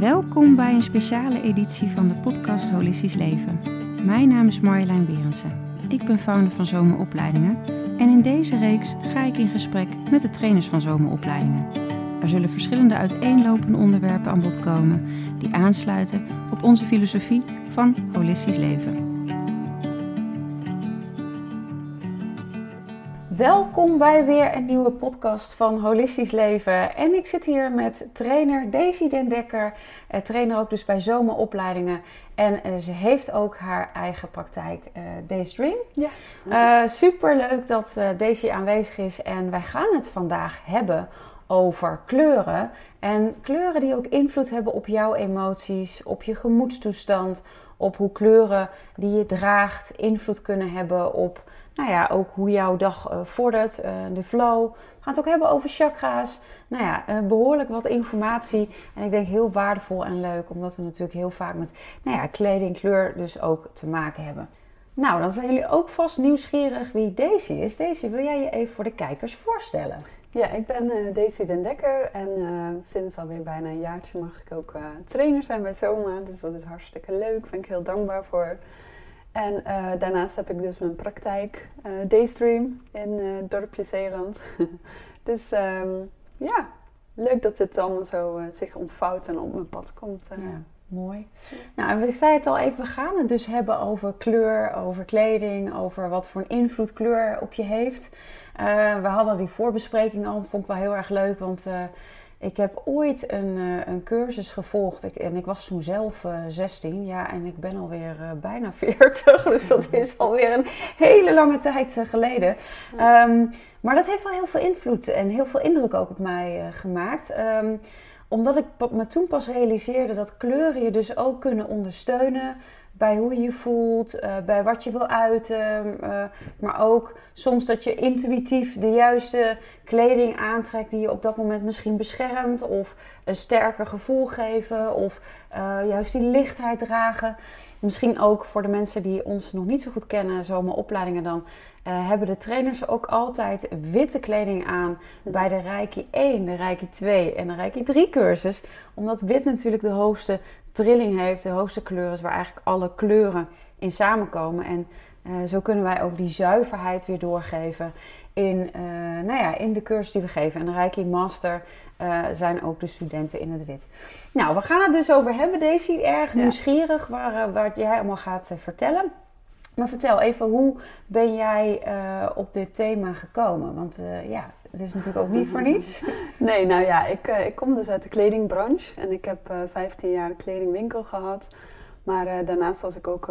Welkom bij een speciale editie van de podcast Holistisch Leven. Mijn naam is Marjolein Berensen. Ik ben founder van Zomeropleidingen en in deze reeks ga ik in gesprek met de trainers van Zomeropleidingen. Er zullen verschillende uiteenlopende onderwerpen aan bod komen die aansluiten op onze filosofie van holistisch leven. Welkom bij weer een nieuwe podcast van Holistisch Leven. En ik zit hier met trainer Daisy Den Dekker, eh, trainer ook dus bij Zomeropleidingen. En eh, ze heeft ook haar eigen praktijk, uh, Daysdream. Ja. Uh, Super leuk dat uh, Daisy aanwezig is en wij gaan het vandaag hebben over kleuren. En kleuren die ook invloed hebben op jouw emoties, op je gemoedstoestand, op hoe kleuren die je draagt invloed kunnen hebben op nou ja, ook hoe jouw dag uh, vordert, uh, de flow. We gaan het ook hebben over chakra's. Nou ja, uh, behoorlijk wat informatie. En ik denk heel waardevol en leuk, omdat we natuurlijk heel vaak met nou ja, kleding, kleur dus ook te maken hebben. Nou, dan zijn jullie ook vast nieuwsgierig wie Daisy is. Daisy, wil jij je even voor de kijkers voorstellen? Ja, ik ben Daisy Den Dekker en uh, sinds alweer bijna een jaartje mag ik ook trainer zijn bij Soma. Dus dat is hartstikke leuk, daar ben ik heel dankbaar voor. En daarnaast heb ik dus mijn praktijk Daystream in het dorpje Zeeland. dus um, ja, leuk dat dit allemaal zo zich ontvouwt en op mijn pad komt. Ja. Mooi. Nou, we zeiden het al even, we gaan het dus hebben over kleur, over kleding, over wat voor een invloed kleur op je heeft. Uh, we hadden die voorbespreking al, dat vond ik wel heel erg leuk, want uh, ik heb ooit een, uh, een cursus gevolgd ik, en ik was toen zelf 16, ja, en ik ben alweer bijna 40, dus dat is alweer een hele lange tijd geleden. Um, maar dat heeft wel heel veel invloed en heel veel indruk ook op mij gemaakt. Um, omdat ik me toen pas realiseerde dat kleuren je dus ook kunnen ondersteunen bij hoe je je voelt, uh, bij wat je wil uiten. Uh, maar ook soms dat je intuïtief de juiste kleding aantrekt die je op dat moment misschien beschermt. Of een sterker gevoel geven. Of uh, juist die lichtheid dragen. Misschien ook voor de mensen die ons nog niet zo goed kennen, zomaar opleidingen dan. Hebben de trainers ook altijd witte kleding aan bij de Reiki 1, de Reiki 2 en de Reiki 3 cursus. Omdat wit natuurlijk de hoogste trilling heeft, de hoogste kleur is waar eigenlijk alle kleuren in samenkomen. En uh, zo kunnen wij ook die zuiverheid weer doorgeven in, uh, nou ja, in de cursus die we geven. En de Reiki Master uh, zijn ook de studenten in het wit. Nou, we gaan het dus over hebben, Daisy. Erg nieuwsgierig waar, waar jij allemaal gaat vertellen. Maar vertel even, hoe ben jij op dit thema gekomen? Want ja, het is natuurlijk ook niet voor niets. Nee, nou ja, ik, uh, ik kom dus uit de kledingbranche en ik heb 15 jaar een kledingwinkel gehad. Maar daarnaast was ik ook,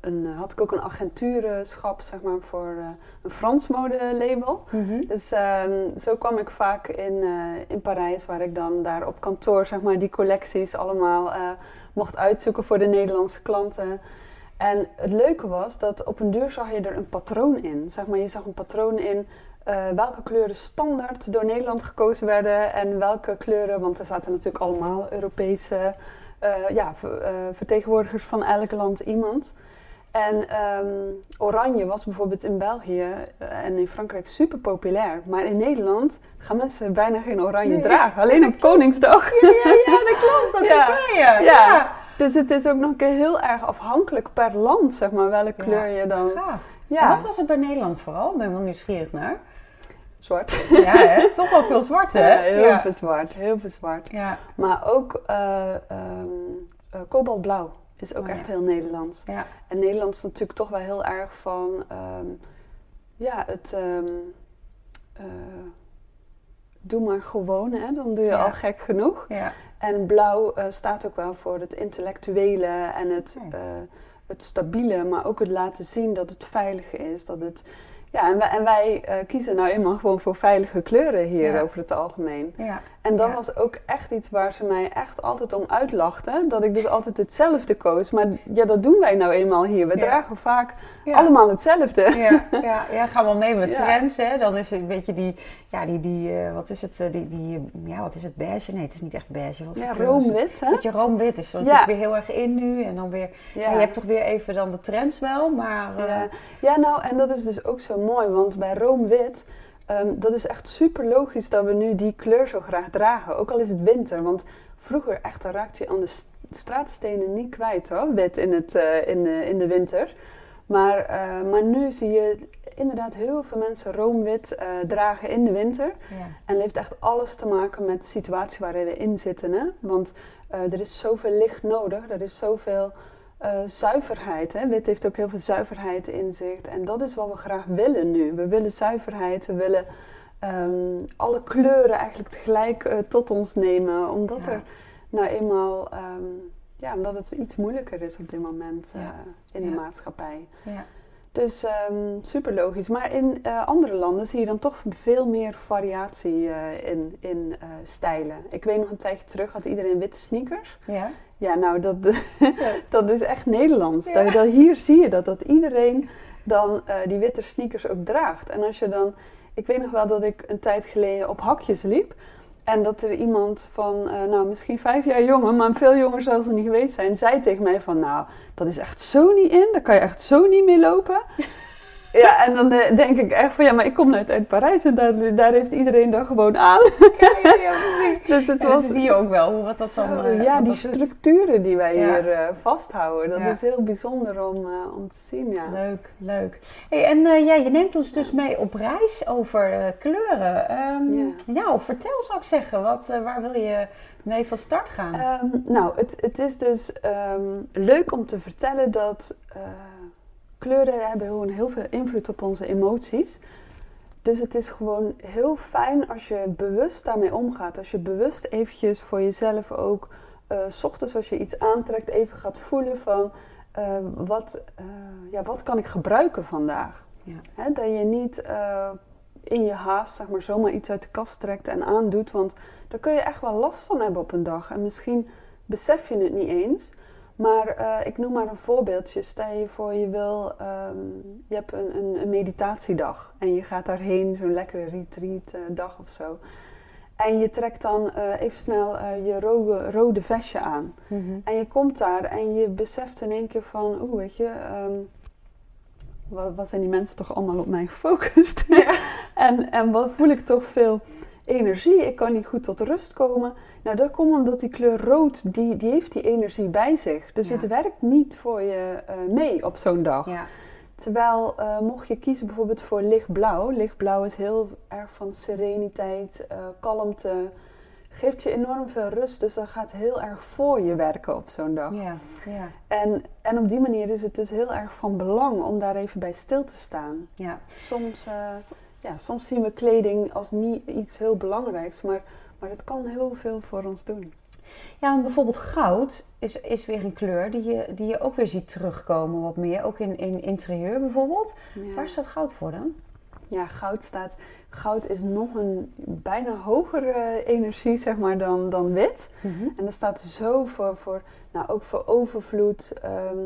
een, had ik ook een agentuurschap zeg maar, voor een Frans modelabel. Mm -hmm. Dus ehm, zo kwam ik vaak in, in Parijs, waar ik dan daar op kantoor zeg maar, die collecties allemaal mocht uitzoeken voor de Nederlandse klanten. En het leuke was dat op een duur zag je er een patroon in. Zeg maar, je zag een patroon in uh, welke kleuren standaard door Nederland gekozen werden en welke kleuren, want er zaten natuurlijk allemaal Europese uh, ja, uh, vertegenwoordigers van elk land iemand. En um, oranje was bijvoorbeeld in België en in Frankrijk super populair. Maar in Nederland gaan mensen bijna geen oranje nee. dragen. Alleen op Koningsdag. Ja, ja, ja, dat klopt. Dat ja. is waar, ja. ja. ja. Dus het is ook nog een keer heel erg afhankelijk per land, zeg maar, welke kleur je dan... Gaaf. Ja. En wat was het bij Nederland vooral? Ik ben wel nieuwsgierig naar. Zwart. Ja, hè? toch wel veel zwart, hè? Ja, heel ja. veel zwart, heel veel zwart. Ja. Maar ook uh, um, uh, kobaltblauw is ook oh, echt heel Nederlands. Ja. En Nederland is natuurlijk toch wel heel erg van, um, ja, het... Um, uh, doe maar gewoon, hè? dan doe je al gek genoeg. Ja. En blauw staat ook wel voor het intellectuele en het, het stabiele, maar ook het laten zien dat het veilig is. Dat het, ja, en wij, en wij uh, kiezen nou eenmaal gewoon voor veilige kleuren hier ja. over het algemeen. Ja. En dat ja. was ook echt iets waar ze mij echt altijd om uitlachten. Dat ik dus altijd hetzelfde koos. Maar ja, dat doen wij nou eenmaal hier. We dragen vaak allemaal hetzelfde. Ja, ja, ja, gaan wel mee met trends. Hè? Dan is het een beetje die, ja, die, die uh, wat is het, die, die, ja, wat is het, beige? Nee, het is niet echt beige. Wat ja, roomwit, hè? Beetje je roomwit is. Want ja. weer heel erg in nu. En dan weer, ja. je hebt toch weer even dan de trends wel, maar... Uh, ja. ja, nou, en dat is dus ook zo mooi. Want bij roomwit Ehm, dat is echt super logisch dat we nu die kleur zo graag dragen, ook al is het winter. Want vroeger echt, dan raakte je aan de straatstenen niet kwijt hoor, wit in, het, uh, in, uh, in de winter. Maar, uh, maar nu zie je inderdaad heel veel mensen roomwit dragen in de winter. Ja. En dat heeft echt alles te maken met de situatie waarin we in zitten. Hè? Want er is zoveel licht nodig, er is zoveel zuiverheid. Hè? Wit heeft ook heel veel zuiverheid in zich. En dat is wat we graag willen nu. We willen zuiverheid, we willen um, alle kleuren eigenlijk tegelijk tot ons nemen. Omdat er nou eenmaal, ehm, ja, omdat het iets moeilijker is op dit moment uh, in de maatschappij. Ja. Dus um, super logisch. Maar in uh, andere landen zie je dan toch veel meer variatie uh, in, in stijlen. Ik weet nog een tijdje terug had iedereen witte sneakers. Ja. Ja, nou dat, dat is echt Nederlands. Dat, dat, hier zie je dat, dat iedereen dan die witte sneakers ook draagt. En als je dan, ik weet nog wel dat ik een tijd geleden op hakjes liep. En dat er iemand van, uh, nou misschien vijf jaar jonger, maar veel jonger zal ze niet geweest zijn, zei tegen mij van, nou, dat is echt zo niet in, daar kan je echt zo niet mee lopen. Ja, en dan uh, denk ik echt van ja, maar ik kom net uit Parijs en daar, daar heeft iedereen dan gewoon aan. Ja, ja, ja precies. dus het was, zie je ook wel wat dat dan. Uh, ja, die structuren die wij hier uh, vasthouden, dat is heel bijzonder om, om te zien. Ja. Leuk, leuk. Hey, en ja, je neemt ons dus mee op reis over kleuren. Um, ja. vertel zou ik zeggen, wat, waar wil je mee van start gaan? Um, nou, het, het is dus um, leuk om te vertellen dat kleuren hebben gewoon heel veel invloed op onze emoties. Dus het is gewoon heel fijn als je bewust daarmee omgaat. Als je bewust eventjes voor jezelf ook, uh, s ochtends als je iets aantrekt, even gaat voelen van uh, wat, uh, ja, wat kan ik gebruiken vandaag. Ja. Dat je niet in je haast zeg maar, zomaar iets uit de kast trekt en aandoet. Want daar kun je echt wel last van hebben op een dag. En misschien besef je het niet eens. Maar uh, ik noem maar een voorbeeldje. Stel je voor, je wil, um, je hebt een, een, een, meditatiedag en je gaat daarheen, zo'n lekkere retreat uh, dag of zo. En je trekt dan uh, even snel je rode, rode vestje aan. Mm -hmm. En je komt daar en je beseft in één keer van, oeh, weet je, um, wat, wat, zijn die mensen toch allemaal op mij gefocust? Ja. en, en wat voel ik toch veel energie, ik kan niet goed tot rust komen. Nou, dat komt omdat die kleur rood, die, die heeft die energie bij zich. Dus het werkt niet voor je uh, mee op zo'n dag. Ja. Terwijl, uh, mocht je kiezen bijvoorbeeld voor lichtblauw. Lichtblauw is heel erg van sereniteit, uh, kalmte. Geeft je enorm veel rust, dus dat gaat heel erg voor je werken op zo'n dag. Ja, ja. En, en op die manier is het dus heel erg van belang om daar even bij stil te staan. Ja. Soms ja, soms zien we kleding als niet iets heel belangrijks, maar, maar het kan heel veel voor ons doen. Ja, want bijvoorbeeld goud is, is weer een kleur die je, die je ook weer ziet terugkomen wat meer. Ook in, in interieur bijvoorbeeld. Waar staat goud voor dan? Ja, goud staat... Goud is nog een bijna hogere energie, zeg maar, dan, dan wit. Mhm. En dat staat zo voor, voor nou, ook voor overvloed, ehm,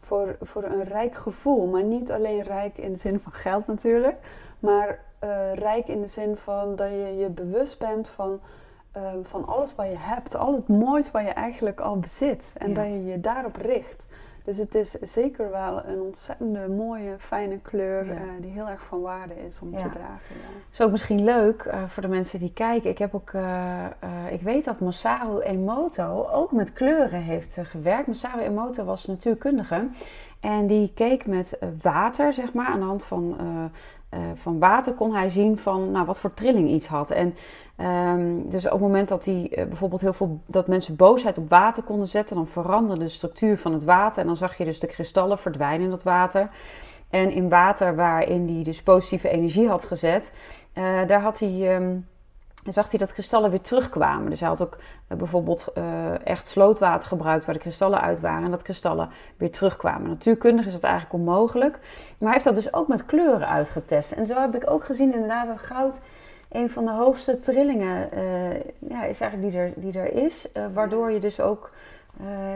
voor, voor een rijk gevoel. Maar niet alleen rijk in de zin van geld natuurlijk, maar uh, rijk in de zin van dat je je bewust bent van, uh, van alles wat je hebt, al het moois wat je eigenlijk al bezit. En dat je je daarop richt. Dus het is zeker wel een ontzettende mooie, fijne kleur ja. uh, die heel erg van waarde is om ja. te dragen. Ja. Is ook misschien leuk uh, voor de mensen die kijken. Ik, heb ook, uh, ik weet dat Masaru Emoto ook met kleuren heeft gewerkt. Masaru Emoto was natuurkundige. En die keek met water, zeg maar, aan de hand van uh, van water kon hij zien van nou, wat voor trilling iets had. En um, dus op het moment dat hij uh, bijvoorbeeld heel veel dat mensen boosheid op water konden zetten, dan veranderde de structuur van het water. En dan zag je dus de kristallen verdwijnen in dat water. En in water waarin hij dus positieve energie had gezet, uh, daar had hij. Um, en zag hij dat kristallen weer terugkwamen. Dus hij had ook uh, bijvoorbeeld uh, echt slootwater gebruikt waar de kristallen uit waren en dat kristallen weer terugkwamen. Natuurkundig is dat eigenlijk onmogelijk. Maar hij heeft dat dus ook met kleuren uitgetest. En zo heb ik ook gezien inderdaad dat goud een van de hoogste trillingen uh, ja, is eigenlijk die er, die er is. waardoor je dus ook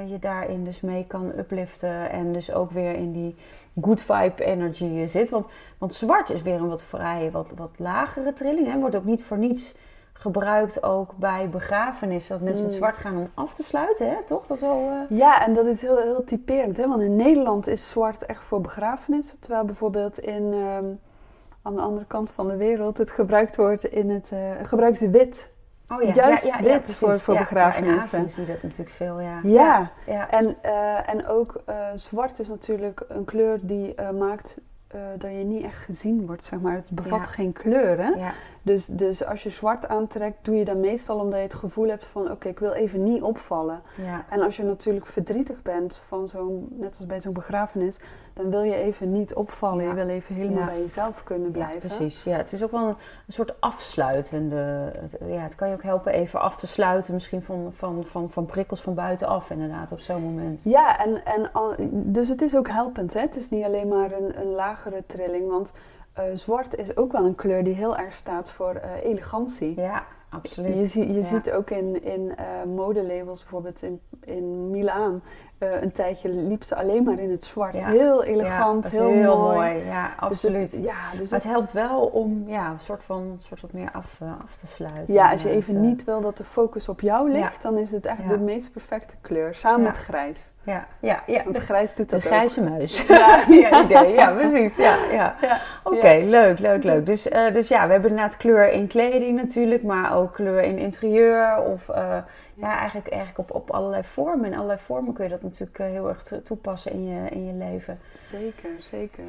je daarin dus mee kan upliften en dus ook weer in die good vibe energy zit. Want, want zwart is weer een wat vrij, wat, wat lagere trilling. Hè. Wordt ook niet voor niets gebruikt ook bij begrafenissen. Dat mensen het mm. zwart gaan om af te sluiten, hè? toch? Dat wel, uh... Ja, en dat is heel, heel typerend. Hè? Want in Nederland is zwart echt voor begrafenissen. Terwijl bijvoorbeeld in, um, aan de andere kant van de wereld het gebruikt wordt in het, uh, gebruiken ze wit. Oh ja, Juist ja, ja, wit precies. voor, voor Ja, begrafenissen. Ja, in zie je dat natuurlijk veel, ja. Ja. ja. En, eh, en ook eh, zwart is natuurlijk een kleur die eh, maakt eh, dat je niet echt gezien wordt, zeg maar. Het bevat Ja. geen kleur, hè? ja. Dus, dus als je zwart aantrekt, doe je dat meestal omdat je het gevoel hebt van... oké, ik wil even niet opvallen. ja. En als je natuurlijk verdrietig bent, van zo'n, net als bij zo'n begrafenis... dan wil je even niet opvallen. Ja. Je wil even helemaal Ja. bij jezelf kunnen blijven. Ja, precies. Ja, het is ook wel een, een soort afsluitende. Het, ja, het kan je ook helpen even af te sluiten, misschien van, van, van, van prikkels van buitenaf, inderdaad, op zo'n moment. Ja, en, en al- dus het is ook helpend. Hè? Het is niet alleen maar een, een lagere trilling. Want eh, zwart is ook wel een kleur die heel erg staat voor eh, elegantie. Ja, absoluut. Je, je Ja. ziet ook in, in eh, modelabels, bijvoorbeeld in, in Milaan, eh, een tijdje liep ze alleen maar in het zwart. Ja. Heel elegant, heel, mooi. Ja, Dus absoluut. het, ja, dus maar het helpt wel om ja, een soort van soort wat meer af, eh, af te sluiten. Ja, als je even eh. niet wil dat de focus op jou ligt, dan is het echt de meest perfecte kleur. Samen met grijs. Ja, ja, ja. Want De, grijs doet de dat grijze muis. Ja. ja, idee. Ja, precies. Ja, ja. Oké, leuk, leuk, leuk. Dus, eh, dus ja, we hebben inderdaad kleur in kleding natuurlijk, maar ook kleur in interieur. Of ja, eigenlijk, eigenlijk op, op allerlei vormen. In allerlei vormen kun je dat natuurlijk eh, heel erg to- toepassen in je, in je leven. Zeker, zeker.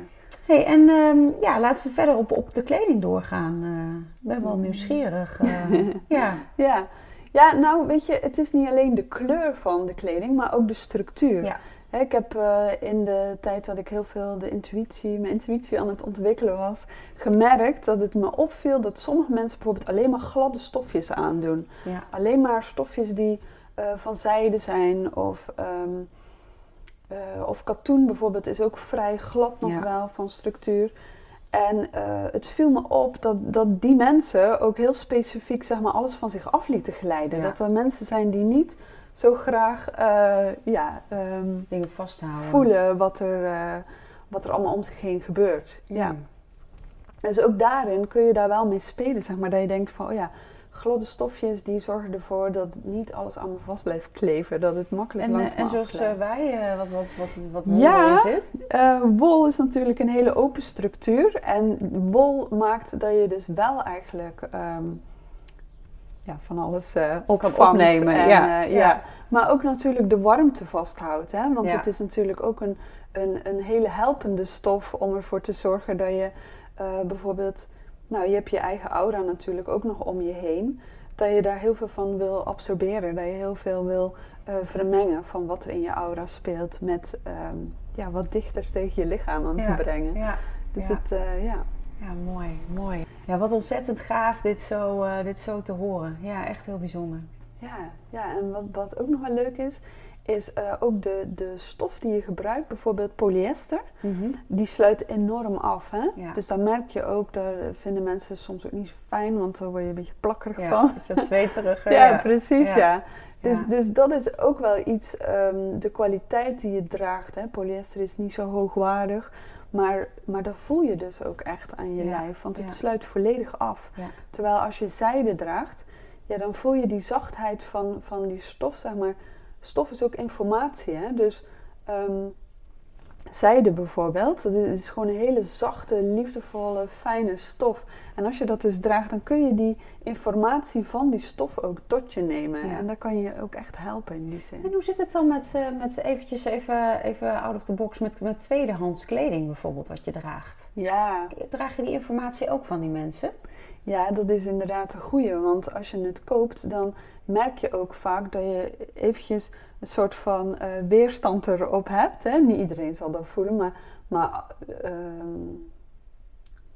hey, en ehm, ja, laten we verder op, op de kleding doorgaan. Eh, Ik ben wel nieuwsgierig. eh. ja. Ja. ja, nou weet je, het is niet alleen de kleur van de kleding, maar ook de structuur. Ja. Ik heb eh, in de tijd dat ik heel veel de intuïtie, mijn intuïtie aan het ontwikkelen was, gemerkt dat het me opviel dat sommige mensen bijvoorbeeld alleen maar gladde stofjes aandoen. Ja. Alleen maar stofjes die eh, van zijde zijn of, ehm, eh, of katoen bijvoorbeeld is ook vrij glad nog Ja. wel van structuur. En het viel me op dat, dat die mensen ook heel specifiek zeg maar, alles van zich af lieten glijden. Ja. Dat er mensen zijn die niet zo graag eh, ja, ehm, Dingen vasthouden. voelen wat er, eh, wat er allemaal om zich heen gebeurt. Ja. Mm. Dus ook daarin kun je daar wel mee spelen, zeg maar. Dat je denkt van, oh ja, gladde stofjes die zorgen ervoor dat niet alles aan me vast blijft kleven. Dat het makkelijk En, langs eh, en zoals wij, eh, wat, wat, wat, wat wol Ja. erin zit. Eh, wol is natuurlijk een hele open structuur. En wol maakt dat je dus wel eigenlijk ehm, ja, van alles eh opvangt. opnemen, En, ja. eh, Ja. ja. Maar ook natuurlijk de warmte vasthoudt. Hè? Want Ja. het is natuurlijk ook een, een, een hele helpende stof om ervoor te zorgen dat je eh, bijvoorbeeld... Nou, je hebt je eigen aura natuurlijk ook nog om je heen. Dat je daar heel veel van wil absorberen. Dat je heel veel wil vermengen van wat er in je aura speelt. Met ehm, ja, wat dichter tegen je lichaam aan te brengen. Ja. Dus het, ja. Ja, mooi, mooi. Ja, wat ontzettend gaaf dit zo, eh, dit zo te horen. Ja, echt heel bijzonder. Ja, ja, en wat, wat ook nog wel leuk is, is eh, ook de, de stof die je gebruikt, bijvoorbeeld polyester, die sluit enorm af. Hè? Ja. Dus dan merk je ook, daar vinden mensen soms ook niet zo fijn, want dan word je een beetje plakkerig Ja, van. dat je het zweteriger. Ja, precies, Ja. Dus, dus dat is ook wel iets, ehm, de kwaliteit die je draagt. Hè? Polyester is niet zo hoogwaardig, maar, maar dat voel je dus ook echt aan je Ja, lijf, want het ja. sluit volledig af. Ja. Terwijl als je zijde draagt, ja, dan voel je die zachtheid van, van die stof, zeg maar. Stof is ook informatie, hè. Dus ehm, zijde bijvoorbeeld, dat is gewoon een hele zachte, liefdevolle, fijne stof. En als je dat dus draagt, dan kun je die informatie van die stof ook tot je nemen. Ja. En dan kan je ook echt helpen in die zin. En hoe zit het dan met, eh, met eventjes even, even out of the box met, met tweedehands kleding bijvoorbeeld wat je draagt? Ja, Draag je die informatie ook van die mensen? Ja, dat is inderdaad een goeie. Want als je het koopt, dan merk je ook vaak dat je eventjes een soort van eh, weerstand erop hebt. Hè? Niet iedereen zal dat voelen, maar, maar ehm,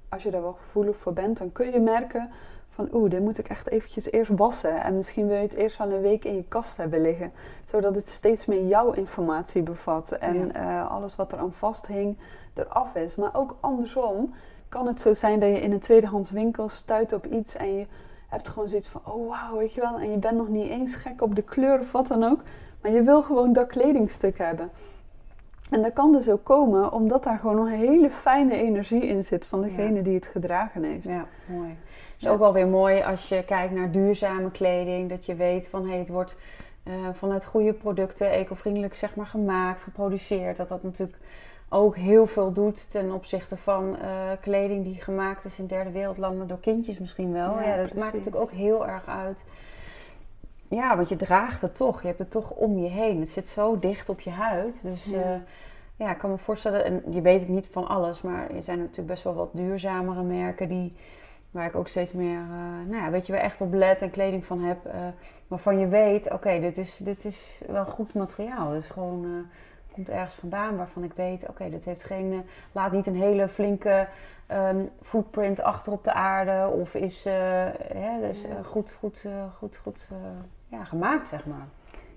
als je daar wel gevoelig voor bent, dan kun je merken van oeh, dit moet ik echt eventjes eerst wassen. En misschien wil je het eerst wel een week in je kast hebben liggen. Zodat het steeds meer jouw informatie bevat. En eh, alles wat er aan vasthing eraf is. Maar ook andersom kan het zo zijn dat je in een tweedehands winkel stuit op iets en je hebt gewoon zoiets van, oh wauw, weet je wel. En je bent nog niet eens gek op de kleur of wat dan ook. Maar je wil gewoon dat kledingstuk hebben. En dat kan dus ook komen omdat daar gewoon een hele fijne energie in zit van degene die het gedragen heeft. Ja, mooi. Het is Ja. ook wel weer mooi als je kijkt naar duurzame kleding. Dat je weet van hey, het wordt eh, vanuit goede producten, eco-vriendelijk zeg maar, gemaakt, geproduceerd. Dat dat natuurlijk ook heel veel doet ten opzichte van eh, kleding die gemaakt is in derde wereldlanden door kindjes misschien wel. Ja, Ja, dat maakt natuurlijk ook heel erg uit. Ja, want je draagt het toch. Je hebt het toch om je heen. Het zit zo dicht op je huid. Dus Ja. ja, ja ik kan me voorstellen, en je weet het niet van alles, maar er zijn natuurlijk best wel wat duurzamere merken die, waar ik ook steeds meer, eh, nou ja, weet je, wel echt op let en kleding van heb. eh, waarvan je weet, oké, dit, is, dit is wel goed materiaal. Het is gewoon, eh, komt ergens vandaan waarvan ik weet, oké, dit heeft geen, eh, laat niet een hele flinke ehm, footprint achter op de aarde. Of is eh, hè, dus, eh, goed, goed, eh, goed, goed eh, ja, gemaakt, zeg maar.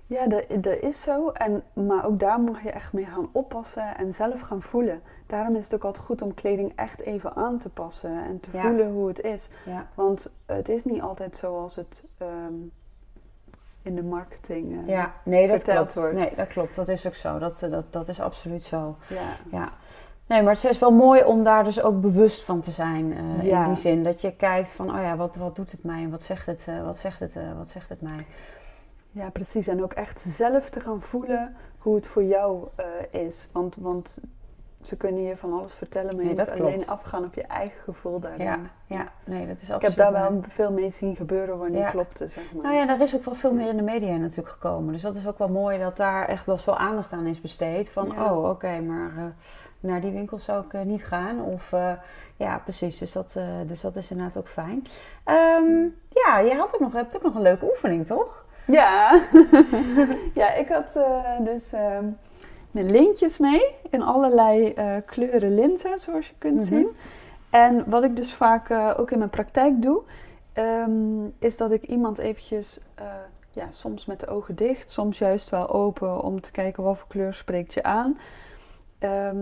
Ja, dat, is zo. En, maar ook daar mag je echt mee gaan oppassen en zelf gaan voelen. Daarom is het ook altijd goed om kleding echt even aan te passen en te Ja. voelen hoe het is. Ja, Want het is niet altijd zoals het ehm, in de marketing eh, ja nee, dat verteld klopt. wordt. Nee, dat klopt. Dat is ook zo. Dat, eh, dat, dat is absoluut zo. ja. Ja. Nee, maar het is wel mooi om daar dus ook bewust van te zijn. eh, Ja. In die zin dat je kijkt van, oh ja, wat, wat doet het mij en wat zegt het, eh, wat zegt het, eh, wat zegt het mij? Ja, precies. En ook echt zelf te gaan voelen hoe het voor jou is. Want, want ze kunnen je van alles vertellen, maar je moet alleen klopt. afgaan op je eigen gevoel daarin. Ja, ja, nee, dat is absoluut Ik heb daar waar. wel veel mee zien gebeuren wanneer Ja. het klopte, zeg maar. Nou ja, daar is ook wel veel meer in de media natuurlijk gekomen. Dus dat is ook wel mooi dat daar echt wel veel aandacht aan is besteed. Van, Ja. oh, oké, maar naar die winkel zou ik eh, niet gaan. Of, eh, ja, precies. Dus dat, eh, dus dat is inderdaad ook fijn. Ehm, ja, je had ook nog, hebt ook nog een leuke oefening, toch? Ja, ja ik had dus ehm, mijn lintjes mee in allerlei kleuren linten, zoals je kunt Mhm. zien. En wat ik dus vaak ook in mijn praktijk doe, ehm, is dat ik iemand eventjes, ja, soms met de ogen dicht, soms juist wel open om te kijken wat voor kleur spreekt je aan. Ehm,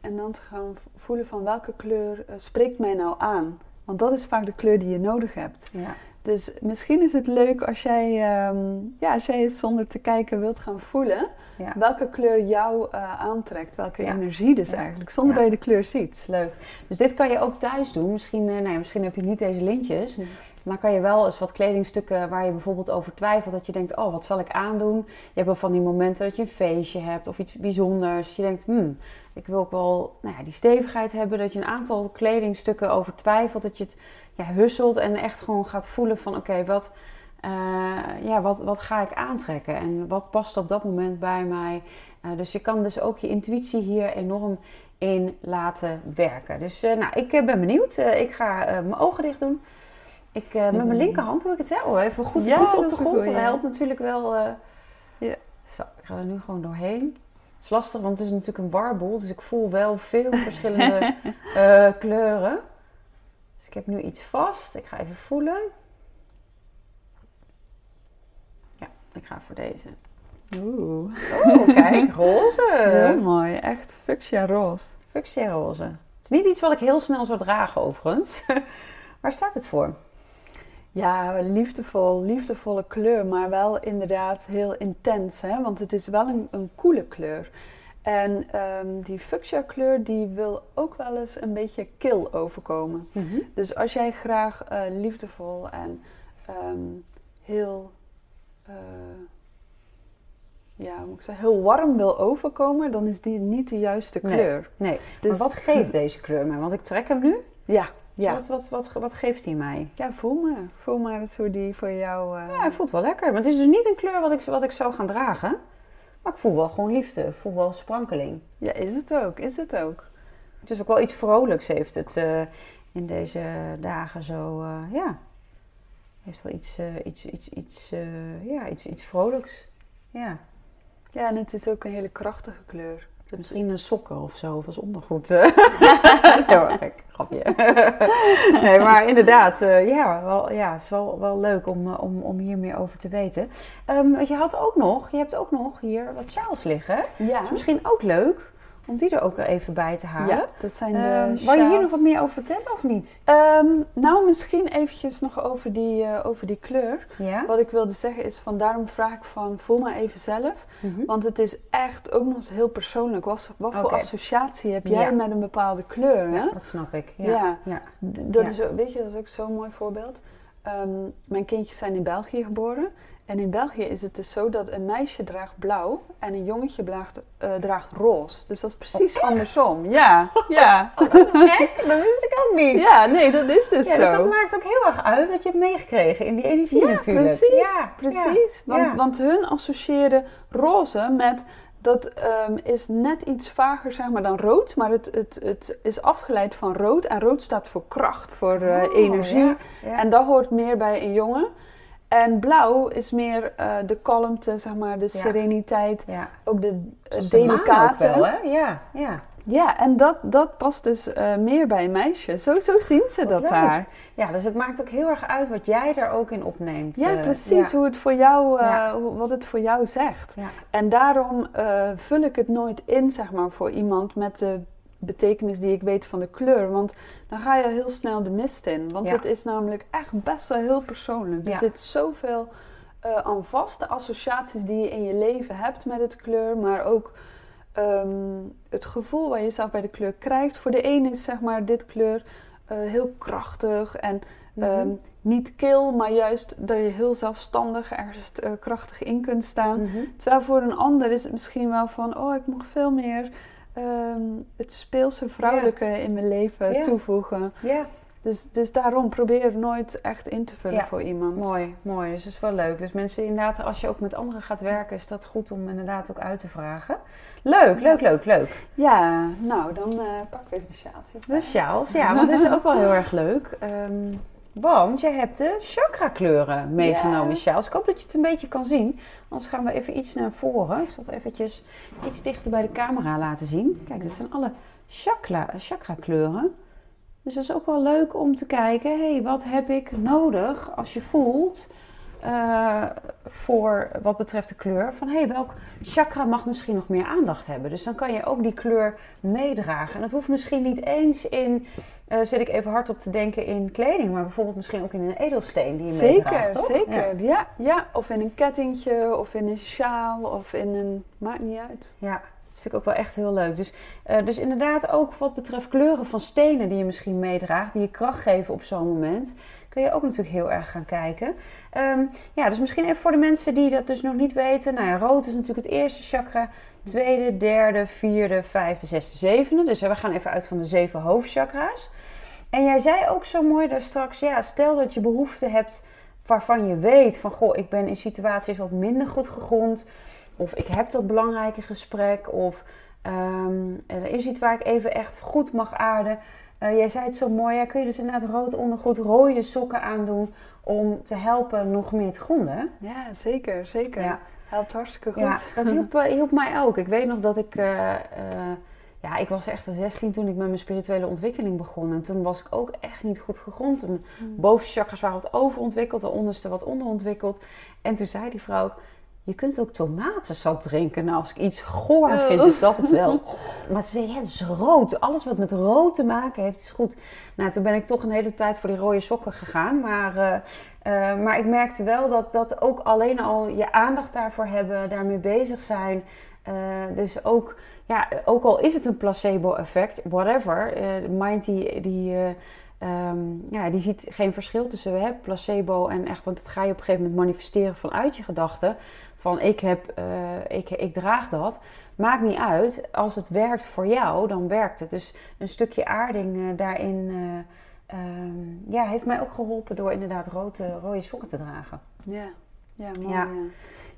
en dan te gaan voelen van welke kleur eh, spreekt mij nou aan. Want dat is vaak de kleur die je nodig hebt. Ja. Dus misschien is het leuk als jij, ehm, ja, als jij zonder te kijken wilt gaan voelen Ja. welke kleur jou eh, aantrekt, welke Ja. energie dus eigenlijk, zonder dat je de kleur ziet. leuk. Dus dit kan je ook thuis doen. Misschien, nou ja, misschien heb je niet deze lintjes. Maar kan je wel eens wat kledingstukken waar je bijvoorbeeld over twijfelt. Dat je denkt, oh, wat zal ik aandoen? Je hebt wel van die momenten dat je een feestje hebt of iets bijzonders. Je denkt, hmm, ik wil ook wel nou ja, die stevigheid hebben. Dat je een aantal kledingstukken over twijfelt. Dat je het ja, husselt en echt gewoon gaat voelen van, oké, wat, eh, ja, wat, wat ga ik aantrekken? En wat past op dat moment bij mij? Eh, dus je kan dus ook je intuïtie hier enorm in laten werken. Dus eh, nou, ik ben benieuwd. Ik ga mijn ogen dicht doen. Ik, eh, met mijn linkerhand doe ik het? Oh, even goed, Ja, op de grond. Dat helpt natuurlijk wel. eh. Ja. Zo, ik ga er nu gewoon doorheen. Het is lastig, want het is natuurlijk een warboel. Dus ik voel wel veel verschillende eh, kleuren. Dus ik heb nu iets vast. Ik ga even voelen. Ja, ik ga voor deze. Oeh, Oh, kijk, roze. heel mooi. Echt fuchsia roze. Fuchsia roze. Het is niet iets wat ik heel snel zou dragen overigens. Waar staat het voor? Ja, liefdevol, liefdevolle kleur, maar wel inderdaad heel intens, hè? want het is wel een, een koele kleur. En ehm, die fuchsia kleur die wil ook wel eens een beetje kil overkomen. Dus als jij graag eh, liefdevol en ehm, heel, eh, ja, hoe moet ik zeggen, heel warm wil overkomen, dan is die niet de juiste Nee. kleur. Nee, Dus- maar wat geeft deze kleur mij? Want ik trek hem nu. Ja, ja. Wat, wat, wat, wat geeft hij mij? ja, voel maar. Voel maar eens hoe die voor jou... eh, Ja, hij voelt wel lekker. Maar het is dus niet een kleur wat ik, wat ik zou gaan dragen. Maar ik voel wel gewoon liefde. Ik voel wel sprankeling. ja, is het ook, is het ook. Het is ook wel iets vrolijks heeft het eh, in deze dagen zo. eh, ja, heeft wel iets, iets, iets, iets, ja, iets, iets vrolijks. Ja, Ja, en het is ook een hele krachtige kleur. Misschien een sokken of zo, of als ondergoed. eh. hoor, gek, grapje. nee, maar inderdaad, eh, ja, wel, ja, het is wel, wel leuk om, eh, om, om hier meer over te weten. Ehm, je had ook nog, je hebt ook nog hier wat sjaals liggen. Ja, is misschien ook leuk om die er ook even bij te halen. ja, dat zijn de Ehm, Wou je hier nog wat meer over vertellen of niet? Ehm, nou, misschien eventjes nog over die, eh, over die kleur. Ja. Wat ik wilde zeggen is van daarom vraag ik van voel maar even zelf. Mhm. Want het is echt ook nog eens heel persoonlijk. Wat, wat voor associatie heb jij Ja. met een bepaalde kleur? Hè? Ja, dat snap ik. Ja. Ja. Dat is, weet je, dat is ook zo'n mooi voorbeeld. Ehm, mijn kindjes zijn in België geboren. En in België is het dus zo dat een meisje draagt blauw en een jongetje draagt, uh, draagt roze. Dus dat is precies oh, andersom. Ja, ja. Oh, dat is gek. Dat wist ik ook niet. Ja, nee, dat is dus ja, zo. Dus dat maakt ook heel erg uit wat je hebt meegekregen in die energie ja, natuurlijk. Precies, ja, precies. Want, want hun associëren roze met dat um, is net iets vager zeg maar, dan rood, maar het, het, het is afgeleid van rood. En rood staat voor kracht, voor uh, oh, energie. Ja, ja. En dat hoort meer bij een jongen. En blauw is meer uh, de kalmte, zeg maar, de sereniteit. Ja. Ook de uh, delicate. Ook wel, hè? Ja, ja. Ja, en dat, dat past dus uh, meer bij een meisje. Zo, zo zien ze Wat dat leuk. daar. Ja, dus het maakt ook heel erg uit wat jij er ook in opneemt. Ja, eh, precies. ja. Hoe het voor jou, Ja. wat het voor jou zegt. En daarom vul ik het nooit in, zeg maar, voor iemand met de betekenis die ik weet van de kleur. Want dan ga je heel snel de mist in. Want Ja. het is namelijk echt best wel heel persoonlijk. Er Ja. zit zoveel eh, aan vaste associaties die je in je leven hebt met het kleur. Maar ook ehm, het gevoel waar je zelf bij de kleur krijgt. Voor de een is zeg maar dit kleur eh, heel krachtig en Mhm. ehm, niet kil, maar juist dat je heel zelfstandig ergens eh, krachtig in kunt staan. Mhm. Terwijl voor een ander is het misschien wel van, oh, ik mag veel meer ehm, het speelse vrouwelijke in mijn leven Ja. toevoegen. Ja, Dus, dus daarom probeer nooit echt in te vullen Ja. voor iemand. mooi, mooi. Dus dat is wel leuk. Dus mensen inderdaad, als je ook met anderen gaat werken, is dat goed om inderdaad ook uit te vragen. Leuk, leuk, leuk, leuk. Ja, nou, dan eh pak ik even de sjaaltjes. De sjaals, ja, want dit is ook wel heel erg leuk. Ehm, want je hebt de chakra kleuren meegenomen, Ja. sjaals. Ik hoop dat je het een beetje kan zien. Anders gaan we even iets naar voren. Ik zal het eventjes iets dichter bij de camera laten zien. Kijk, dit zijn alle chakra, chakra kleuren. Dus dat is ook wel leuk om te kijken, hé, hey, wat heb ik nodig als je voelt eh, voor wat betreft de kleur, van hé, hey, welk chakra mag misschien nog meer aandacht hebben. Dus dan kan je ook die kleur meedragen. En dat hoeft misschien niet eens in, eh zit ik even hard op te denken, in kleding, maar bijvoorbeeld misschien ook in een edelsteen die je meedraagt, Zeker, toch? zeker. Ja. Ja. Ja, of in een kettingje, of in een sjaal, of in een... Maakt niet uit. Ja, dat vind ik ook wel echt heel leuk. Dus, eh, dus inderdaad ook wat betreft kleuren van stenen die je misschien meedraagt, die je kracht geven op zo'n moment, kun je ook natuurlijk heel erg gaan kijken. Ehm, ja, dus misschien even voor de mensen die dat dus nog niet weten. Nou ja, rood is natuurlijk het eerste chakra, tweede, derde, vierde, vijfde, zesde, zevende. Dus we gaan even uit van de zeven hoofdchakra's. En jij zei ook zo mooi daar straks, ja, stel dat je behoefte hebt waarvan je weet van, goh, ik ben in situaties wat minder goed gegrond. Of ik heb dat belangrijke gesprek. Of ehm, er is iets waar ik even echt goed mag aarden. Eh, jij zei het zo mooi. Ja, kun je dus inderdaad rood ondergoed, rode sokken aandoen. Om te helpen nog meer te gronden. Ja, zeker, zeker. Ja. Helpt hartstikke goed. Ja, dat hielp, eh, hielp mij ook. Ik weet nog dat ik... eh, eh, ja, ik was echt 16 toen ik met mijn spirituele ontwikkeling begon. En toen was ik ook echt niet goed gegrond. En Hmm. bovenste chakras waren wat overontwikkeld, de onderste wat onderontwikkeld. En toen zei die vrouw ook, je kunt ook tomatensap drinken. Nou, als ik iets goor Oh. vind, is dat het wel. Maar ze zei, ja, het is rood. Alles wat met rood te maken heeft, is goed. Nou, toen ben ik toch een hele tijd voor die rode sokken gegaan. Maar, eh, maar ik merkte wel dat, dat ook alleen al je aandacht daarvoor hebben, daarmee bezig zijn. eh, dus ook, ja, ook al is het een placebo-effect, whatever. de mind die... die eh, Ehm, ja, die ziet geen verschil tussen hè, placebo en echt, want het ga je op een gegeven moment manifesteren vanuit je gedachten. Van ik, heb, ik, ik draag dat. Maakt niet uit. Als het werkt voor jou, dan werkt het. Dus een stukje aarding daarin ehm, ja, heeft mij ook geholpen door inderdaad rode, rode sokken te dragen. Ja, ja mooi. Ja. Ja.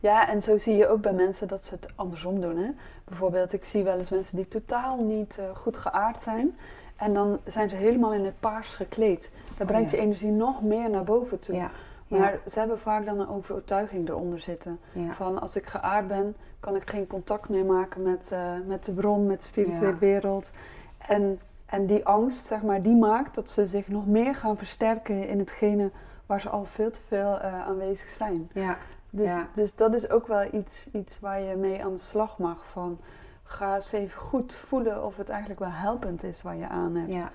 Ja. en zo zie je ook bij mensen dat ze het andersom doen. Hè? Bijvoorbeeld, ik zie wel eens mensen die totaal niet eh, goed geaard zijn. En dan zijn ze helemaal in het paars gekleed. Dat brengt Oh ja. je energie nog meer naar boven toe. Ja, Maar ze hebben vaak dan een overtuiging eronder zitten. Van als ik geaard ben, kan ik geen contact meer maken met, eh, met de bron, met de spirituele wereld. En, en die angst, zeg maar, die maakt dat ze zich nog meer gaan versterken in hetgene waar ze al veel te veel eh, aanwezig zijn. ja, Dus, Ja. dus dat is ook wel iets, iets waar je mee aan de slag mag. Van, ga eens even goed voelen of het eigenlijk wel helpend is waar je aan hebt. ja.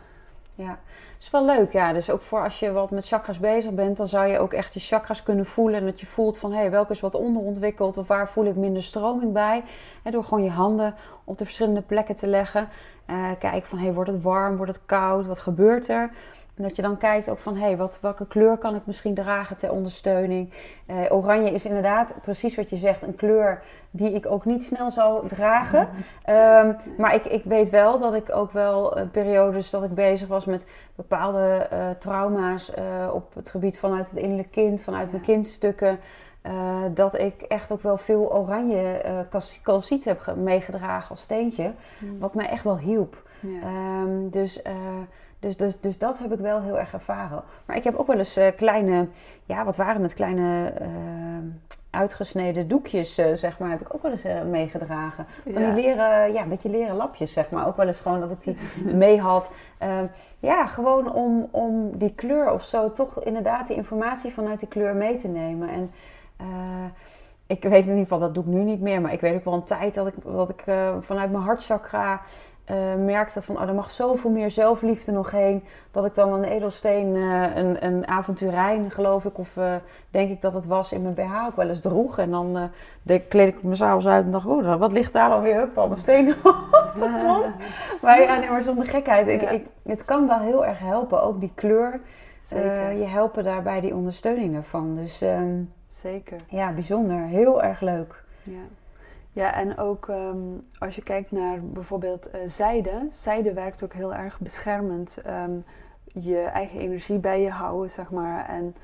Ja, dat is wel leuk. Ja, dus ook voor als je wat met chakras bezig bent, dan zou je ook echt je chakras kunnen voelen. En dat je voelt van, hé, hey, welke is wat onderontwikkeld of waar voel ik minder stroming bij. Door gewoon je handen op de verschillende plekken te leggen. Eh kijken van, hé, hey, wordt het warm, wordt het koud, wat gebeurt er? En dat je dan kijkt ook van, hé, hey, wat, welke kleur kan ik misschien dragen ter ondersteuning? Eh, oranje is inderdaad precies wat je zegt, een kleur die ik ook niet snel zou dragen. Ehm, maar ik, ik weet wel dat ik ook wel uh, periodes dat ik bezig was met bepaalde uh, trauma's op het gebied vanuit het innerlijk kind, vanuit mijn kindstukken. dat ik echt ook wel veel oranje calciet heb meegedragen als steentje. Mm. Wat mij echt wel hielp. Ja. Um, dus dus, dus, dus dat heb ik wel heel erg ervaren. Maar ik heb ook wel eens uh, kleine, ja, wat waren het? Kleine uh, uitgesneden doekjes, uh, zeg maar, heb ik ook wel eens meegedragen. Van die leren, ja, een beetje leren lapjes, zeg maar. Ook wel eens gewoon dat ik die mee had. Ehm, ja, gewoon om, om die kleur of zo, toch inderdaad die informatie vanuit die kleur mee te nemen. En ik weet in ieder geval, dat doe ik nu niet meer. Maar ik weet ook wel een tijd dat ik, dat ik vanuit mijn hartchakra uh, merkte van, oh, er mag zoveel meer zelfliefde nog heen. Dat ik dan een edelsteen, uh, een, een avonturijn, geloof ik, of uh, denk ik dat het was, in mijn BH ook wel eens droeg. En dan kleed ik me s'avonds uit en dacht, oh, wat ligt daar dan weer? Hup, al mijn stenen op de grond. Maar ja, nee, maar zonder gekheid. Ik, ik, het kan wel heel erg helpen, ook die kleur. je helpen daarbij die ondersteuning ervan. Dus um, Zeker. Ja, bijzonder. Heel erg leuk. Ja. Ja, en ook ehm, als je kijkt naar bijvoorbeeld uh, zijde. Zijde werkt ook heel erg beschermend. Ehm, je eigen energie bij je houden, zeg maar. En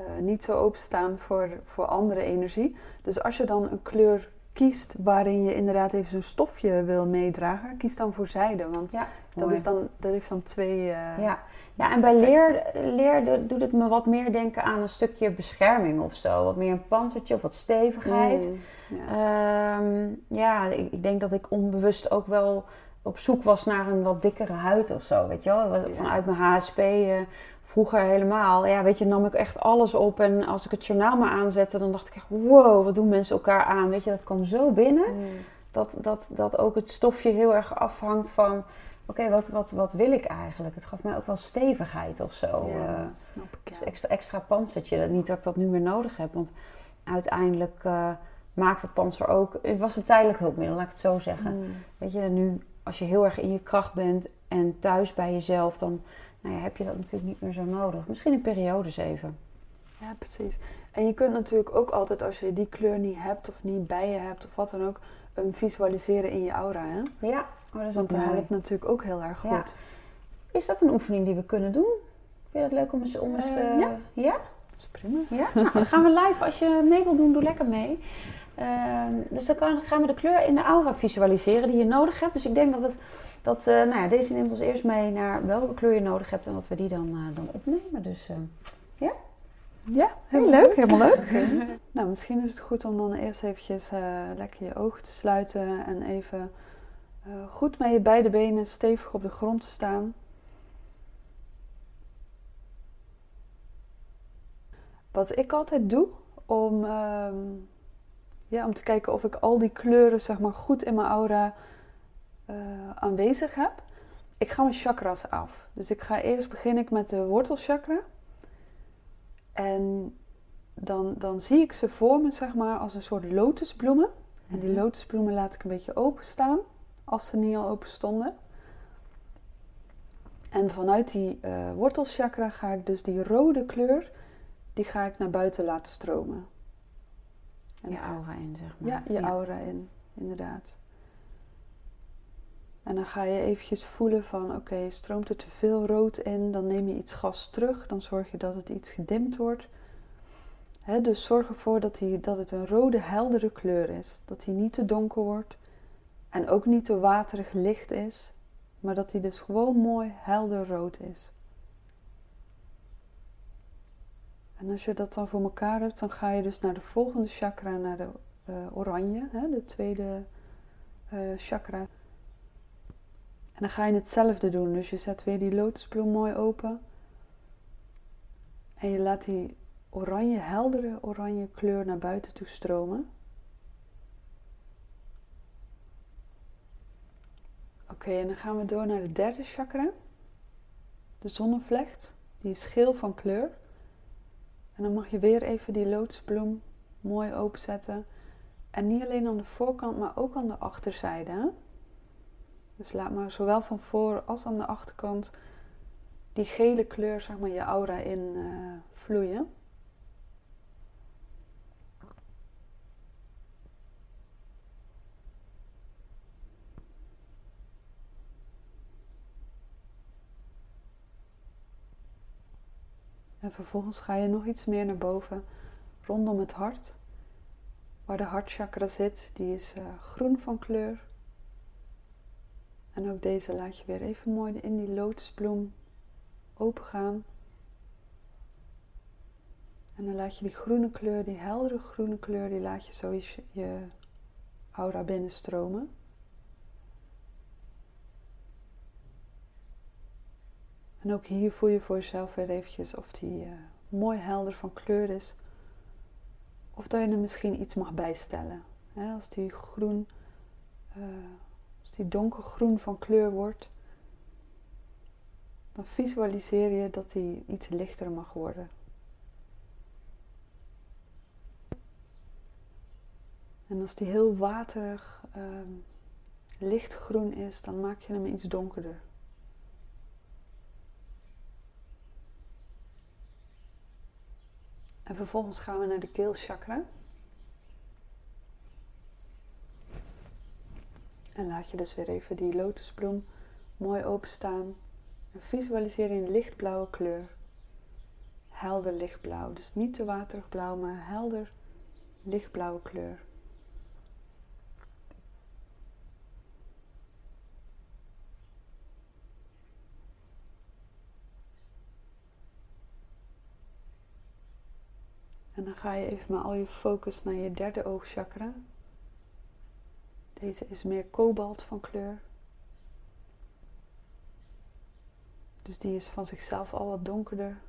uh, niet zo openstaan voor, voor andere energie. Dus als je dan een kleur kiest waarin je inderdaad even zo'n stofje wil meedragen, kies dan voor zijde. Want ja, dat, is dan, dat heeft dan twee. Uh, ja. Ja, en bij leer, leer doet het me wat meer denken aan een stukje bescherming of zo. Wat meer een panzertje of wat stevigheid. Mm. Ja, ehm, ja ik, ik, denk dat ik onbewust ook wel op zoek was naar een wat dikkere huid of zo, weet je wel. Vanuit mijn HSP uh, eh, vroeger helemaal. Ja, weet je, nam ik echt alles op. En als ik het journaal maar aanzette, dan dacht ik echt, wow, wat doen mensen elkaar aan? Weet je, dat kwam zo binnen. Mm. Dat, dat, dat ook het stofje heel erg afhangt van, oké, wat, wat, wat wil ik eigenlijk? Het gaf mij ook wel stevigheid of zo. Ja, uh, dat snap ik, Dus extra, extra panzertje. Niet dat ik dat nu meer nodig heb, want uiteindelijk... Uh, maakt het panzer ook. Het was een tijdelijk hulpmiddel, laat ik het zo zeggen. Mm. Weet je, nu als je heel erg in je kracht bent en thuis bij jezelf, dan nou ja, heb je dat natuurlijk niet meer zo nodig. Misschien in periodes even. Ja, precies. En je kunt natuurlijk ook altijd, als je die kleur niet hebt of niet bij je hebt of wat dan ook, um, visualiseren in je aura. Hè? Ja, oh, dat dat helpt natuurlijk ook heel erg goed. Is dat een oefening die we kunnen doen? Vind je dat leuk om eens... Om eens uh, ja. ja? Dat is prima. Ja? Nou, dan gaan we live. Als je mee wilt doen, doe lekker mee. Ehm, dus dan kan, gaan we de kleur in de aura visualiseren die je nodig hebt. Dus ik denk dat het, dat, uh, nou ja, deze neemt ons eerst mee naar welke kleur je nodig hebt en dat we die dan, uh, dan opnemen. Dus ja. Ja, heel leuk, helemaal leuk. nou, misschien is het goed om dan eerst eventjes lekker je ogen te sluiten en even goed met je beide benen stevig op de grond te staan. Wat ik altijd doe om ehm, ja, om te kijken of ik al die kleuren zeg maar, goed in mijn aura uh, aanwezig heb. Ik ga mijn chakras af. Dus ik ga eerst begin ik met de wortelchakra. En dan, dan zie ik ze voor me zeg maar, als een soort lotusbloemen. En die mhm. lotusbloemen laat ik een beetje openstaan, als ze niet al open stonden. En vanuit die uh, wortelchakra ga ik dus die rode kleur, die ga ik naar buiten laten stromen je aura in, zeg maar. Ja, je aura in, inderdaad. En dan ga je eventjes voelen van, oké, stroomt er te veel rood in, dan neem je iets gas terug, dan zorg je dat het iets gedimd wordt. dus zorg ervoor dat, hij, dat het een rode, heldere kleur is. Dat hij niet te donker wordt en ook niet te waterig licht is, maar dat hij dus gewoon mooi helder rood is. En als je dat dan voor elkaar hebt, dan ga je dus naar de volgende chakra, naar de uh, oranje, hè, de tweede uh, chakra. En dan ga je hetzelfde doen. Dus je zet weer die lotusbloem mooi open. En je laat die oranje, heldere oranje kleur naar buiten toe stromen. Oké, en dan gaan we door naar de derde chakra. De zonnevlecht. Die is geel van kleur. En dan mag je weer even die loodsbloem mooi openzetten. En niet alleen aan de voorkant, maar ook aan de achterzijde. Dus laat maar zowel van voor als aan de achterkant die gele kleur, zeg maar, je aura in uh, vloeien. En vervolgens ga je nog iets meer naar boven rondom het hart. Waar de hartchakra zit, die is uh, groen van kleur. En ook deze laat je weer even mooi in die lotusbloem opengaan. En dan laat je die groene kleur, die heldere groene kleur, die laat je zo je aura binnenstromen. En ook hier voel je voor jezelf weer eventjes of die uh, mooi helder van kleur is. Of dat je er misschien iets mag bijstellen. als die groen, uh, als die donkergroen van kleur wordt, dan visualiseer je dat die iets lichter mag worden. En als die heel waterig, uh, lichtgroen is, dan maak je hem iets donkerder. En vervolgens gaan we naar de keelchakra. En laat je dus weer even die lotusbloem mooi openstaan. En visualiseer in lichtblauwe kleur. Helder lichtblauw. Dus niet te waterig blauw, maar helder lichtblauwe kleur. Ga je even met al je focus naar je derde oogchakra. Deze is meer kobalt van kleur. Dus die is van zichzelf al wat donkerder.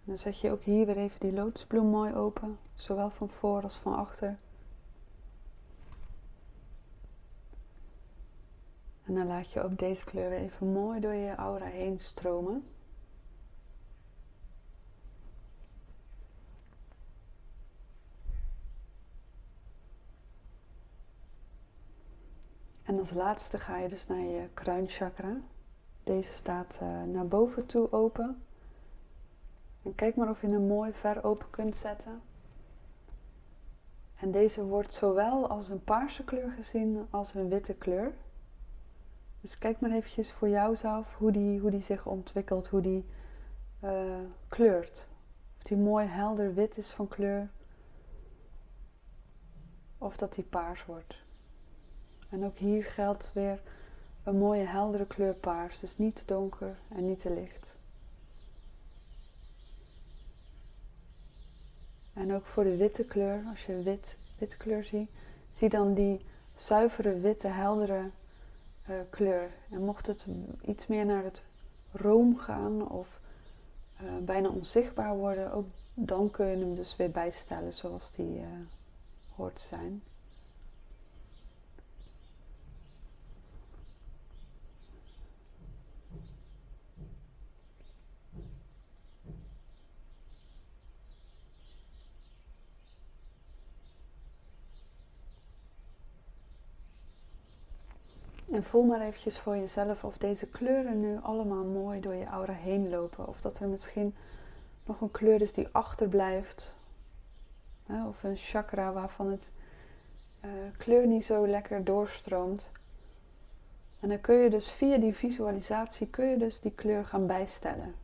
En dan zet je ook hier weer even die lotusbloem mooi open, zowel van voor als van achter. En dan laat je ook deze kleur weer even mooi door je aura heen stromen. En als laatste ga je dus naar je kruinchakra. Deze staat uh, naar boven toe open. En kijk maar of je hem mooi ver open kunt zetten. En deze wordt zowel als een paarse kleur gezien als een witte kleur. Dus kijk maar eventjes voor jouzelf hoe die, hoe die zich ontwikkelt, hoe die uh, kleurt. Of die mooi helder wit is van kleur. Of dat die paars wordt. En ook hier geldt weer een mooie heldere kleur paars. Dus niet te donker en niet te licht. En ook voor de witte kleur, als je wit, witte kleur ziet, zie dan die zuivere, witte, heldere uh, kleur. En mocht het iets meer naar het room gaan of uh, bijna onzichtbaar worden, ook dan kun je hem dus weer bijstellen zoals die uh, hoort te zijn. En voel maar eventjes voor jezelf of deze kleuren nu allemaal mooi door je aura heen lopen. Of dat er misschien nog een kleur is die achterblijft. Of een chakra waarvan het uh, kleur niet zo lekker doorstroomt. En dan kun je dus via die visualisatie kun je dus die kleur gaan bijstellen.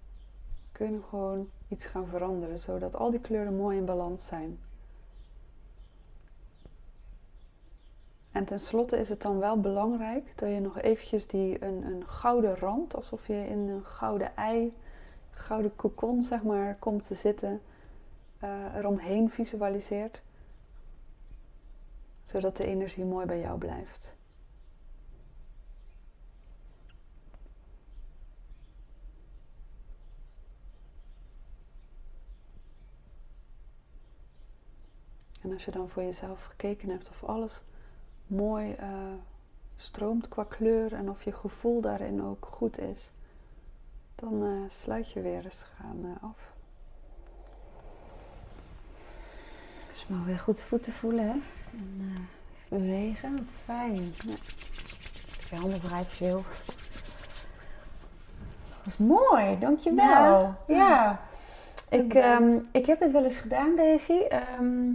Kun je gewoon iets gaan veranderen, zodat al die kleuren mooi in balans zijn. En tenslotte is het dan wel belangrijk dat je nog eventjes die, een, een gouden rand, alsof je in een gouden ei, gouden kokon zeg maar, komt te zitten, uh, eromheen visualiseert. Zodat de energie mooi bij jou blijft. En als je dan voor jezelf gekeken hebt of alles mooi uh, stroomt qua kleur en of je gevoel daarin ook goed is, dan uh, sluit je weer eens gaan uh, af. Dus maar weer goed voeten voelen hè? en bewegen, wat fijn. Ja. Je handen vrij veel. Dat is mooi, dankjewel. Ja. Ja. ja. Ik, ehm, ik heb dit wel eens gedaan, Daisy. Ehm,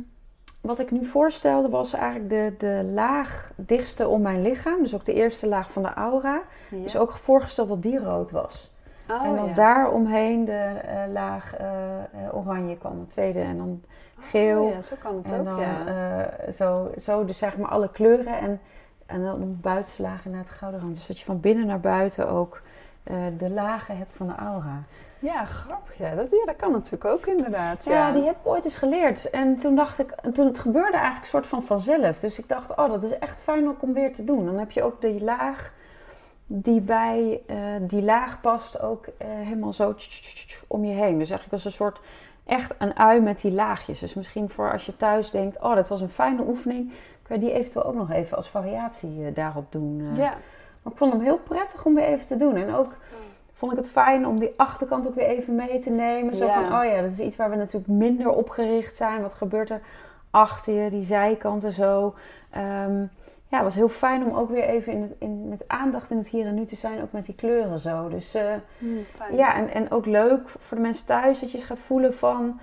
wat ik nu voorstelde was eigenlijk de, de laag dichtste om mijn lichaam. Dus ook de eerste laag van de aura. Ja. Dus ook voorgesteld dat die rood was. Oh, en dan ja. daar omheen de eh, laag eh, eh, oranje kwam, de tweede. En dan geel. Oh, ja, zo kan het En ook, dan ja. zo, zo dus zeg maar alle kleuren. En, en dan de buitenste laag inderdaad gouden rand. Dus dat je van binnen naar buiten ook de lagen hebt van de aura. Ja, grappig. Ja. Dat, ja, dat kan natuurlijk ook inderdaad. Ja, Ja, die heb ik ooit eens geleerd. En toen dacht ik, en toen het gebeurde eigenlijk soort van vanzelf. Dus ik dacht, oh, dat is echt fijn ook om weer te doen. Dan heb je ook die laag die bij eh, die laag past ook eh, helemaal zo om je heen. Dus eigenlijk als een soort echt een ui met die laagjes. Dus misschien voor als je thuis denkt, oh, dat was een fijne oefening, kun je die eventueel ook nog even als variatie eh, daarop doen. Ja. Maar ik vond hem heel prettig om weer even te doen. En ook vond ik het fijn om die achterkant ook weer even mee te nemen. Zo Ja. van, oh ja, dat is iets waar we natuurlijk minder op gericht zijn. Wat gebeurt er achter je, die zijkanten zo. Ehm, ja, het was heel fijn om ook weer even in het, in, met aandacht in het hier en nu te zijn. Ook met die kleuren zo. Dus eh, Hm, fijn. ja, en, en ook leuk voor de mensen thuis dat je eens gaat voelen van...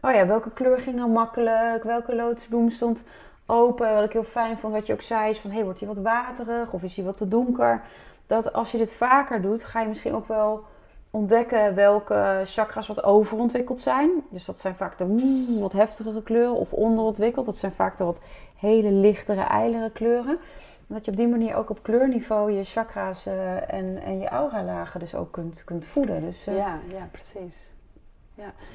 Oh ja, welke kleur ging nou makkelijk? Welke lotusbloem stond open? Wat ik heel fijn vond, wat je ook zei, is van... hey, wordt hij wat waterig of is hij wat te donker? Dat als je dit vaker doet, ga je misschien ook wel ontdekken welke chakras wat overontwikkeld zijn. Dus dat zijn vaak de wat heftigere kleuren of onderontwikkeld. Dat zijn vaak de wat hele lichtere, ijlere kleuren. En dat je op die manier ook op kleurniveau je chakra's eh, en, en je aura-lagen dus ook kunt, kunt voeden. Dus, eh, Ja, ja, precies.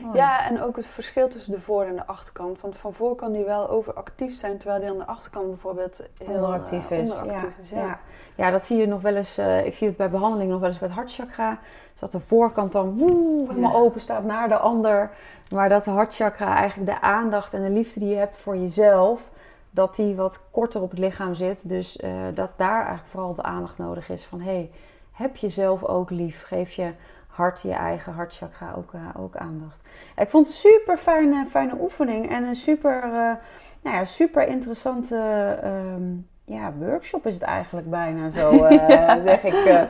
Mooi. Ja, en ook het verschil tussen de voor- en de achterkant. Want van voor kan die wel overactief zijn, terwijl die aan de achterkant bijvoorbeeld heel onderactief eh, is. onderactief ja. is, Ja. Ja. Ja, dat zie je nog wel eens. eh, ik zie het bij behandeling nog wel eens bij het hartchakra. Dus dat de voorkant dan woe, helemaal Ja. open staat naar de ander. Maar dat de hartchakra eigenlijk de aandacht en de liefde die je hebt voor jezelf, dat die wat korter op het lichaam zit. Dus eh, dat daar eigenlijk vooral de aandacht nodig is van hey, heb jezelf ook lief. Geef je hart, je eigen hartchakra ook, eh, ook aandacht. Ik vond het een super fijne, fijne oefening en een super, eh, nou ja, super interessante ehm, ja, workshop is het eigenlijk bijna zo, eh, Ja. zeg ik.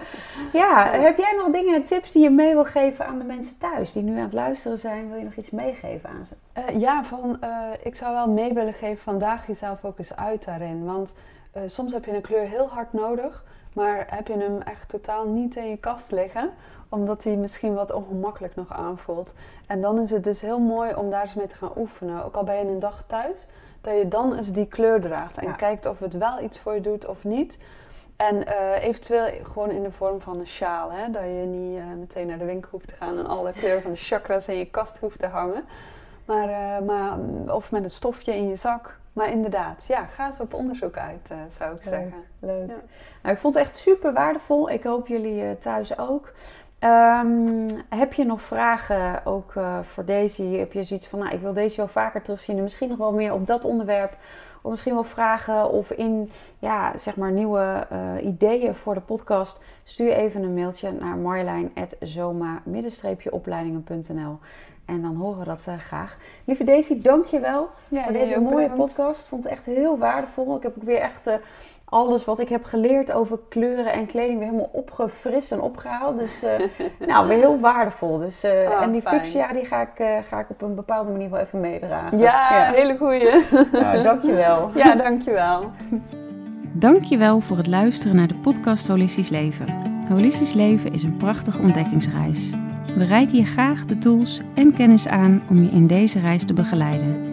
ja, heb jij nog dingen, tips die je mee wil geven aan de mensen thuis die nu aan het luisteren zijn? Wil je nog iets meegeven aan ze? Ja, van, ik zou wel mee willen geven van daag jezelf ook eens uit daarin. Want soms heb je een kleur heel hard nodig, maar heb je hem echt totaal niet in je kast liggen, omdat hij misschien wat ongemakkelijk nog aanvoelt. En dan is het dus heel mooi om daar eens mee te gaan oefenen. Ook al ben je een dag thuis, dat je dan eens die kleur draagt en Ja. kijkt of het wel iets voor je doet of niet. En eh, eventueel gewoon in de vorm van een sjaal. Hè? Dat je niet eh, meteen naar de winkel hoeft te gaan en alle kleuren van de chakras in je kast hoeft te hangen. Maar, eh, maar, mm, of met een stofje in je zak. Maar inderdaad, ja, ga eens op onderzoek uit, zou ik Leuk. zeggen. Leuk. Ja. Nou, ik vond het echt super waardevol. Ik hoop jullie thuis ook. Ehm, heb je nog vragen ook eh, voor deze? Heb je zoiets van, nou, ik wil deze wel vaker terugzien en misschien nog wel meer op dat onderwerp? Of misschien wel vragen of in, ja, zeg maar nieuwe eh, ideeën voor de podcast? Stuur even een mailtje naar marjolein.zoma-opleidingen.nl en dan horen we dat eh, graag. Lieve Daisy, dank je wel Ja, voor deze mooie bedankt. podcast. Vond het echt heel waardevol. Ik heb ook weer echt alles wat ik heb geleerd over kleuren en kleding weer helemaal opgefrist en opgehaald. Dus eh, nou, weer heel waardevol. Dus, eh, Ah, en die fijn. fuchsia die ga ik, eh, ga ik op een bepaalde manier wel even meedragen. Ja, hele goeie. Nou, dankjewel. ja, dankjewel. Dankjewel voor het luisteren naar de podcast Holistisch Leven. Holistisch Leven is een prachtige ontdekkingsreis. We reiken je graag de tools en kennis aan om je in deze reis te begeleiden.